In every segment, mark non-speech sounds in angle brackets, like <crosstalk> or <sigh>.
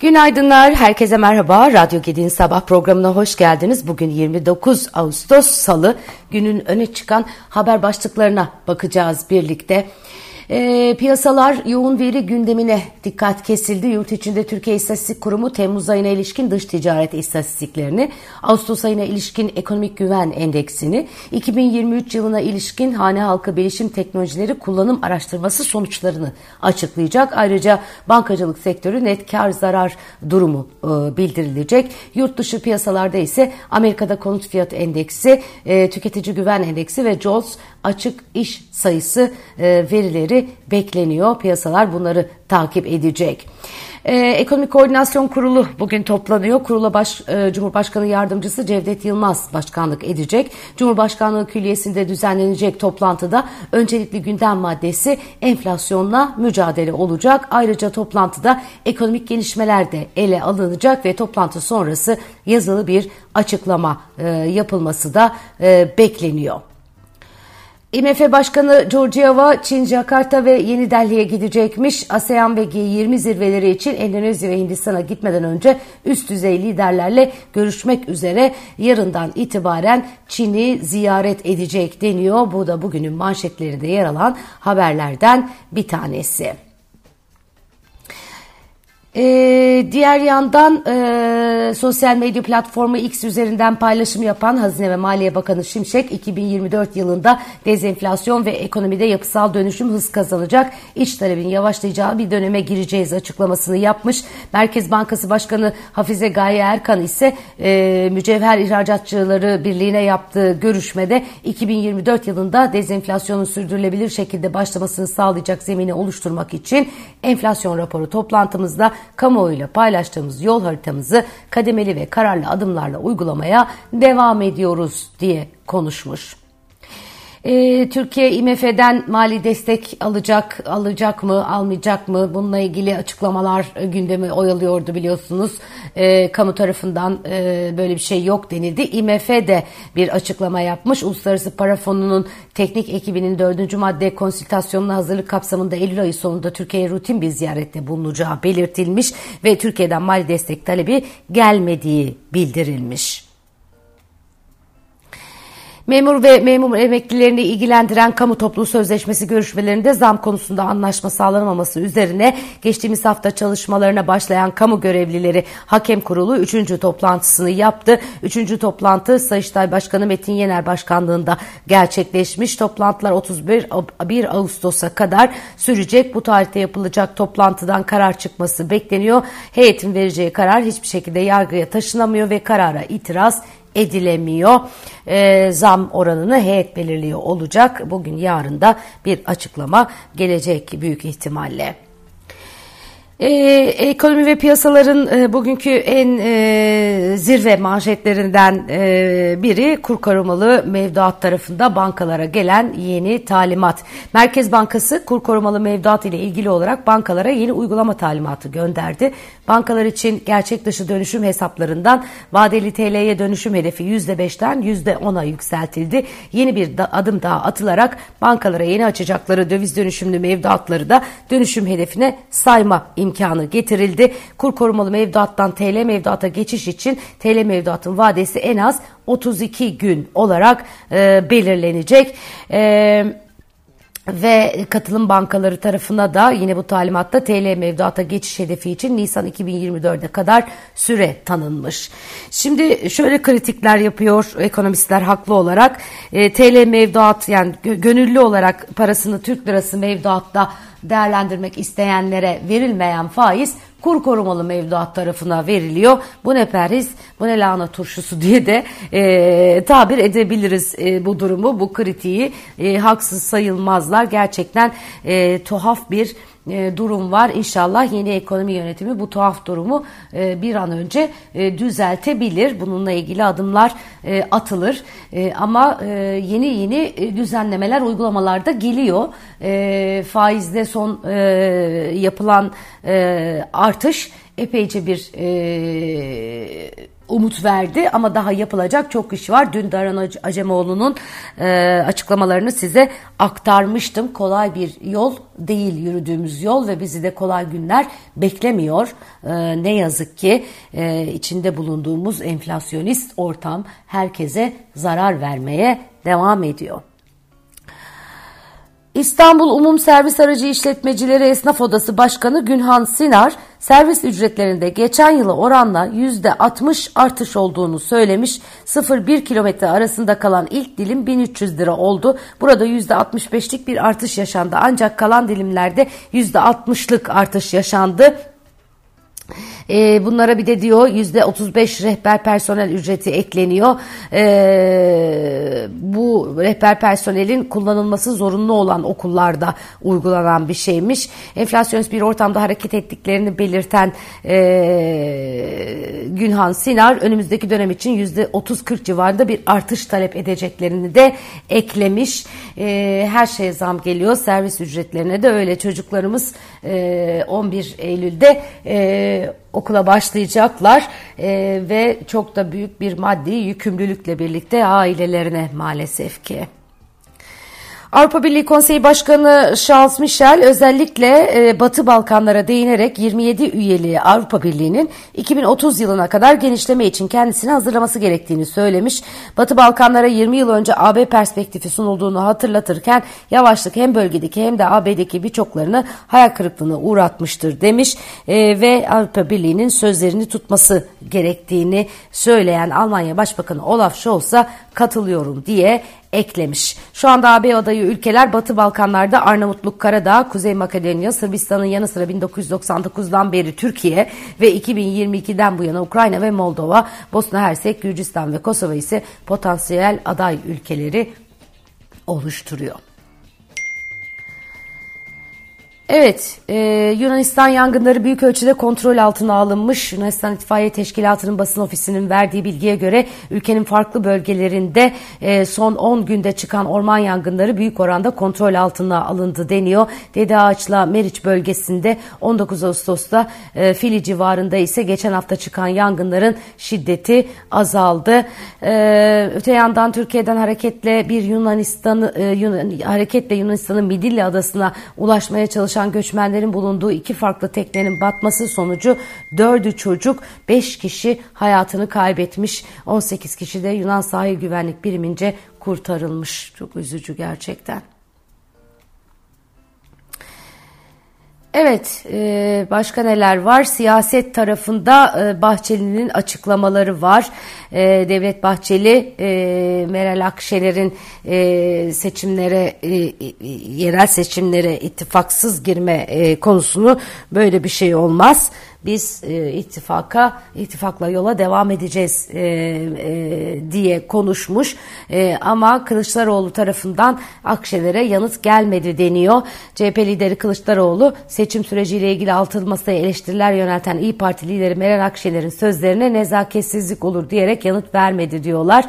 Günaydınlar, herkese merhaba. Radyo Gedi'nin sabah programına hoş geldiniz. Bugün 29 Ağustos Salı. Günün öne çıkan haber başlıklarına bakacağız birlikte. E, piyasalar yoğun veri gündemine dikkat kesildi. Yurt içinde Türkiye İstatistik Kurumu Temmuz ayına ilişkin dış ticaret istatistiklerini, Ağustos ayına ilişkin ekonomik güven endeksini, 2023 yılına ilişkin hane halkı bilişim teknolojileri kullanım araştırması sonuçlarını açıklayacak. Ayrıca bankacılık sektörü net kar zarar durumu e, bildirilecek. Yurt dışı piyasalarda ise Amerika'da konut fiyat endeksi, e, tüketici güven endeksi ve JOLTS açık iş sayısı e, verileri bekleniyor. Piyasalar bunları takip edecek. Ee, Ekonomik Koordinasyon Kurulu bugün toplanıyor. Kurula baş, e, Cumhurbaşkanı Yardımcısı Cevdet Yılmaz başkanlık edecek. Cumhurbaşkanlığı Külliyesi'nde düzenlenecek toplantıda öncelikli gündem maddesi enflasyonla mücadele olacak. Ayrıca toplantıda ekonomik gelişmeler de ele alınacak ve toplantı sonrası yazılı bir açıklama e, yapılması da e, bekleniyor. IMF Başkanı Georgieva, Çin, Jakarta ve Yeni Delhi'ye gidecekmiş. ASEAN ve G20 zirveleri için Endonezya ve Hindistan'a gitmeden önce üst düzey liderlerle görüşmek üzere yarından itibaren Çin'i ziyaret edecek deniyor. Bu da bugünün manşetlerinde yer alan haberlerden bir tanesi. Ee, diğer yandan e, sosyal medya platformu X üzerinden paylaşım yapan Hazine ve Maliye Bakanı Şimşek 2024 yılında dezenflasyon ve ekonomide yapısal dönüşüm hız kazanacak, iç talebin yavaşlayacağı bir döneme gireceğiz açıklamasını yapmış. Merkez Bankası Başkanı Hafize Gaye Erkan ise e, Mücevher İhracatçıları Birliği'ne yaptığı görüşmede 2024 yılında dezenflasyonun sürdürülebilir şekilde başlamasını sağlayacak zemini oluşturmak için enflasyon raporu toplantımızda kamuoyuyla paylaştığımız yol haritamızı kademeli ve kararlı adımlarla uygulamaya devam ediyoruz diye konuşmuş. Ee, Türkiye IMF'den mali destek alacak, alacak mı, almayacak mı? Bununla ilgili açıklamalar e, gündemi oyalıyordu biliyorsunuz. Ee, kamu tarafından e, böyle bir şey yok denildi. IMF de bir açıklama yapmış. Uluslararası Para Fonu'nun teknik ekibinin dördüncü madde konsültasyonuna hazırlık kapsamında Eylül ayı sonunda Türkiye'ye rutin bir ziyarette bulunacağı belirtilmiş ve Türkiye'den mali destek talebi gelmediği bildirilmiş. Memur ve memur emeklilerini ilgilendiren kamu toplu sözleşmesi görüşmelerinde zam konusunda anlaşma sağlanamaması üzerine geçtiğimiz hafta çalışmalarına başlayan kamu görevlileri hakem kurulu 3. toplantısını yaptı. 3. toplantı Sayıştay Başkanı Metin Yener Başkanlığında gerçekleşmiş. Toplantılar 31 1 Ağustos'a kadar sürecek. Bu tarihte yapılacak toplantıdan karar çıkması bekleniyor. Heyetin vereceği karar hiçbir şekilde yargıya taşınamıyor ve karara itiraz edilemiyor. E, zam oranını heyet belirliyor olacak. Bugün yarın da bir açıklama gelecek büyük ihtimalle. Ee, ekonomi ve piyasaların e, bugünkü en e, zirve manşetlerinden e, biri kur korumalı mevduat tarafında bankalara gelen yeni talimat. Merkez Bankası kur korumalı mevduat ile ilgili olarak bankalara yeni uygulama talimatı gönderdi. Bankalar için gerçek dışı dönüşüm hesaplarından vadeli TL'ye dönüşüm hedefi %5'ten %10'a yükseltildi. Yeni bir da, adım daha atılarak bankalara yeni açacakları döviz dönüşümlü mevduatları da dönüşüm hedefine sayma imkanı getirildi. Kur korumalı mevduattan TL mevduata geçiş için TL mevduatın vadesi en az 32 gün olarak e, belirlenecek. E, ve katılım bankaları tarafına da yine bu talimatta TL mevduata geçiş hedefi için Nisan 2024'e kadar süre tanınmış. Şimdi şöyle kritikler yapıyor ekonomistler haklı olarak. E, TL mevduat yani gönüllü olarak parasını Türk lirası mevduatta değerlendirmek isteyenlere verilmeyen faiz kur korumalı mevduat tarafına veriliyor. Bu ne perhiz, bu ne lahana turşusu <laughs> diye de e, tabir edebiliriz e, bu durumu, bu kritiği. E, haksız sayılmazlar. Gerçekten e, tuhaf bir durum var. İnşallah yeni ekonomi yönetimi bu tuhaf durumu e, bir an önce e, düzeltebilir. Bununla ilgili adımlar e, atılır. E, ama e, yeni yeni e, düzenlemeler uygulamalarda geliyor. E, faizde son e, yapılan e, artış epeyce bir e, umut verdi ama daha yapılacak çok iş var. Dün Daran Acemoğlu'nun e, açıklamalarını size aktarmıştım. Kolay bir yol değil yürüdüğümüz yol ve bizi de kolay günler beklemiyor. E, ne yazık ki e, içinde bulunduğumuz enflasyonist ortam herkese zarar vermeye devam ediyor. İstanbul Umum Servis Aracı İşletmecileri Esnaf Odası Başkanı Günhan Sinar, servis ücretlerinde geçen yıla oranla %60 artış olduğunu söylemiş. 0-1 kilometre arasında kalan ilk dilim 1300 lira oldu. Burada %65'lik bir artış yaşandı ancak kalan dilimlerde %60'lık artış yaşandı. E, bunlara bir de diyor yüzde 35 rehber personel ücreti ekleniyor. E, bu rehber personelin kullanılması zorunlu olan okullarda uygulanan bir şeymiş. Enflasyonist bir ortamda hareket ettiklerini belirten e, Günhan Sinar önümüzdeki dönem için yüzde 30-40 civarında bir artış talep edeceklerini de eklemiş. E, her şeye zam geliyor. Servis ücretlerine de öyle çocuklarımız e, 11 Eylül'de e, okula başlayacaklar e, ve çok da büyük bir maddi yükümlülükle birlikte ailelerine maalesef ki. Avrupa Birliği Konseyi Başkanı Charles Michel özellikle e, Batı Balkanlara değinerek 27 üyeliği Avrupa Birliği'nin 2030 yılına kadar genişleme için kendisini hazırlaması gerektiğini söylemiş. Batı Balkanlara 20 yıl önce AB perspektifi sunulduğunu hatırlatırken yavaşlık hem bölgedeki hem de AB'deki birçoklarını hayal kırıklığına uğratmıştır demiş e, ve Avrupa Birliği'nin sözlerini tutması gerektiğini söyleyen Almanya Başbakanı Olaf Scholz'a katılıyorum diye eklemiş. Şu anda AB adayı ülkeler Batı Balkanlarda Arnavutluk, Karadağ, Kuzey Makedonya, Sırbistan'ın yanı sıra 1999'dan beri Türkiye ve 2022'den bu yana Ukrayna ve Moldova, Bosna Hersek, Gürcistan ve Kosova ise potansiyel aday ülkeleri oluşturuyor. Evet, e, Yunanistan yangınları büyük ölçüde kontrol altına alınmış. Yunanistan İtfaiye Teşkilatı'nın basın ofisinin verdiği bilgiye göre ülkenin farklı bölgelerinde e, son 10 günde çıkan orman yangınları büyük oranda kontrol altına alındı deniyor. Dede Ağaç'la Meriç bölgesinde 19 Ağustos'ta e, Fili civarında ise geçen hafta çıkan yangınların şiddeti azaldı. E, öte yandan Türkiye'den hareketle bir Yunanistan e, Yunan, hareketle Yunanistan'ın Midilli adasına ulaşmaya çalışan çalışan göçmenlerin bulunduğu iki farklı teknenin batması sonucu dördü çocuk, beş kişi hayatını kaybetmiş. 18 kişi de Yunan sahil güvenlik birimince kurtarılmış. Çok üzücü gerçekten. Evet, e, başka neler var? Siyaset tarafında e, Bahçeli'nin açıklamaları var. E, Devlet Bahçeli, Meral Akşener'in seçimlere, yerel seçimlere ittifaksız girme konusunu böyle bir şey olmaz biz e, ittifaka ittifakla yola devam edeceğiz e, e, diye konuşmuş e, ama Kılıçdaroğlu tarafından Akşener'e yanıt gelmedi deniyor. CHP lideri Kılıçdaroğlu seçim süreciyle ilgili altılmasına eleştiriler yönelten İyi Parti lideri Meral Akşener'in sözlerine nezaketsizlik olur diyerek yanıt vermedi diyorlar.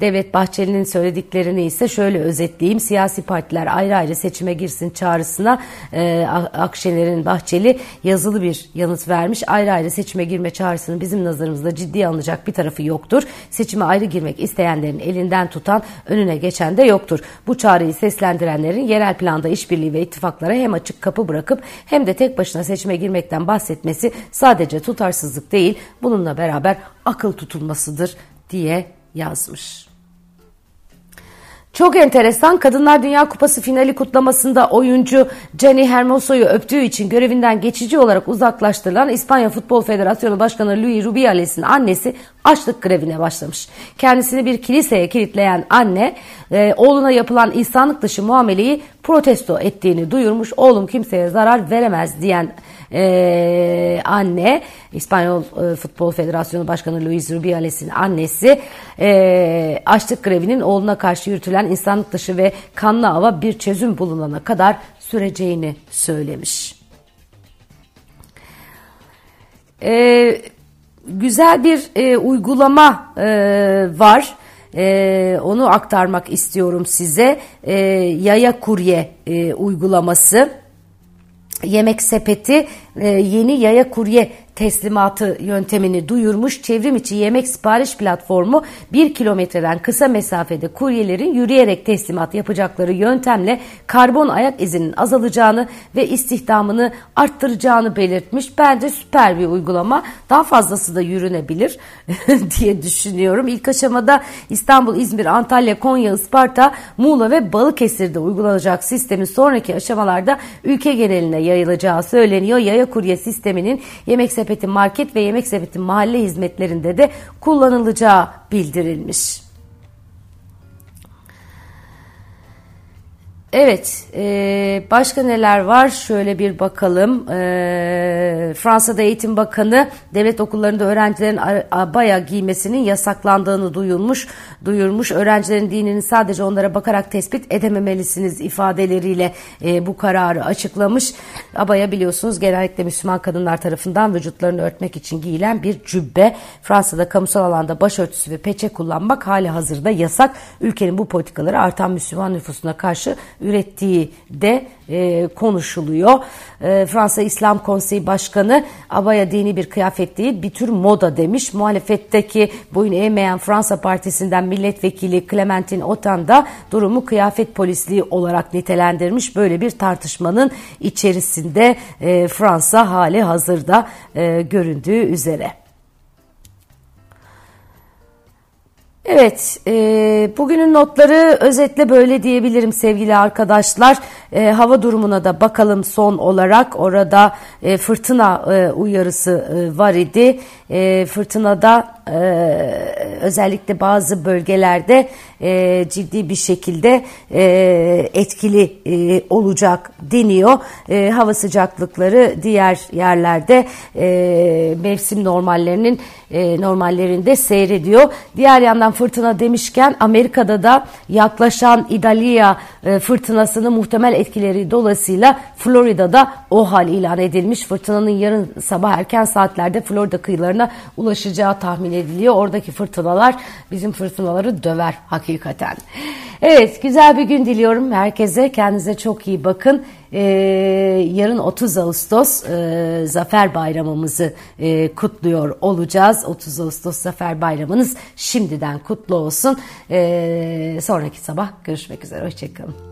Devlet Bahçeli'nin söylediklerini ise şöyle özetleyeyim. Siyasi partiler ayrı ayrı seçime girsin çağrısına e, Akşener'in Bahçeli yazılı bir yanıt vermiş. Ayrı ayrı seçime girme çağrısının bizim nazarımızda ciddiye alınacak bir tarafı yoktur. Seçime ayrı girmek isteyenlerin elinden tutan önüne geçen de yoktur. Bu çağrıyı seslendirenlerin yerel planda işbirliği ve ittifaklara hem açık kapı bırakıp hem de tek başına seçime girmekten bahsetmesi sadece tutarsızlık değil bununla beraber akıl tutulmasıdır diye yazmış. Çok enteresan Kadınlar Dünya Kupası finali kutlamasında oyuncu Jenny Hermoso'yu öptüğü için görevinden geçici olarak uzaklaştırılan İspanya Futbol Federasyonu Başkanı Luis Rubiales'in annesi açlık grevine başlamış. Kendisini bir kiliseye kilitleyen anne e, oğluna yapılan insanlık dışı muameleyi protesto ettiğini duyurmuş. Oğlum kimseye zarar veremez diyen e, anne İspanyol e, Futbol Federasyonu Başkanı Luis Rubiales'in annesi e, açlık grevinin oğluna karşı yürütülen insanlık dışı ve kanlı ava bir çözüm bulunana kadar süreceğini söylemiş. E, güzel bir e, uygulama e, var. E, onu aktarmak istiyorum size. E, Yaya Kurye e, uygulaması. Yemek sepeti e, yeni yaya kurye teslimatı yöntemini duyurmuş. Çevrim içi yemek sipariş platformu bir kilometreden kısa mesafede kuryelerin yürüyerek teslimat yapacakları yöntemle karbon ayak izinin azalacağını ve istihdamını arttıracağını belirtmiş. Bence süper bir uygulama. Daha fazlası da yürünebilir <laughs> diye düşünüyorum. İlk aşamada İstanbul, İzmir, Antalya, Konya, Isparta, Muğla ve Balıkesir'de uygulanacak sistemin sonraki aşamalarda ülke geneline yayılacağı söyleniyor. Yaya kurye sisteminin yemek sepeti market ve yemek sepeti mahalle hizmetlerinde de kullanılacağı bildirilmiş. Evet, e, başka neler var? Şöyle bir bakalım. E, Fransa'da Eğitim Bakanı devlet okullarında öğrencilerin abaya giymesinin yasaklandığını duyulmuş, duyurmuş. Öğrencilerin dinini sadece onlara bakarak tespit edememelisiniz ifadeleriyle e, bu kararı açıklamış. Abaya biliyorsunuz genellikle Müslüman kadınlar tarafından vücutlarını örtmek için giyilen bir cübbe. Fransa'da kamusal alanda başörtüsü ve peçe kullanmak hali hazırda yasak. Ülkenin bu politikaları artan Müslüman nüfusuna karşı ürettiği de e, konuşuluyor. E, Fransa İslam Konseyi Başkanı abaya dini bir kıyafet değil bir tür moda demiş. Muhalefetteki boyun eğmeyen Fransa Partisi'nden milletvekili Clementine Otan da durumu kıyafet polisliği olarak nitelendirmiş. Böyle bir tartışmanın içerisinde e, Fransa hali hazırda e, göründüğü üzere. Evet, e, bugünün notları özetle böyle diyebilirim sevgili arkadaşlar. E, hava durumuna da bakalım son olarak. Orada e, fırtına e, uyarısı e, var idi. E, fırtınada e, özellikle bazı bölgelerde e, ciddi bir şekilde e, etkili olacak deniyor. Hava sıcaklıkları diğer yerlerde mevsim normallerinin normallerinde seyrediyor. Diğer yandan fırtına demişken Amerika'da da yaklaşan Idalia fırtınasının muhtemel etkileri dolayısıyla Florida'da o hal ilan edilmiş. Fırtınanın yarın sabah erken saatlerde Florida kıyılarına ulaşacağı tahmin ediliyor. Oradaki fırtınalar bizim fırtınaları döver hakikaten. Evet güzel bir gün diliyorum herkese. Kendinize çok iyi bakın. Ee, yarın 30 Ağustos e, Zafer Bayramımızı e, kutluyor olacağız. 30 Ağustos Zafer Bayramınız şimdiden kutlu olsun. Ee, sonraki sabah görüşmek üzere. Hoşçakalın.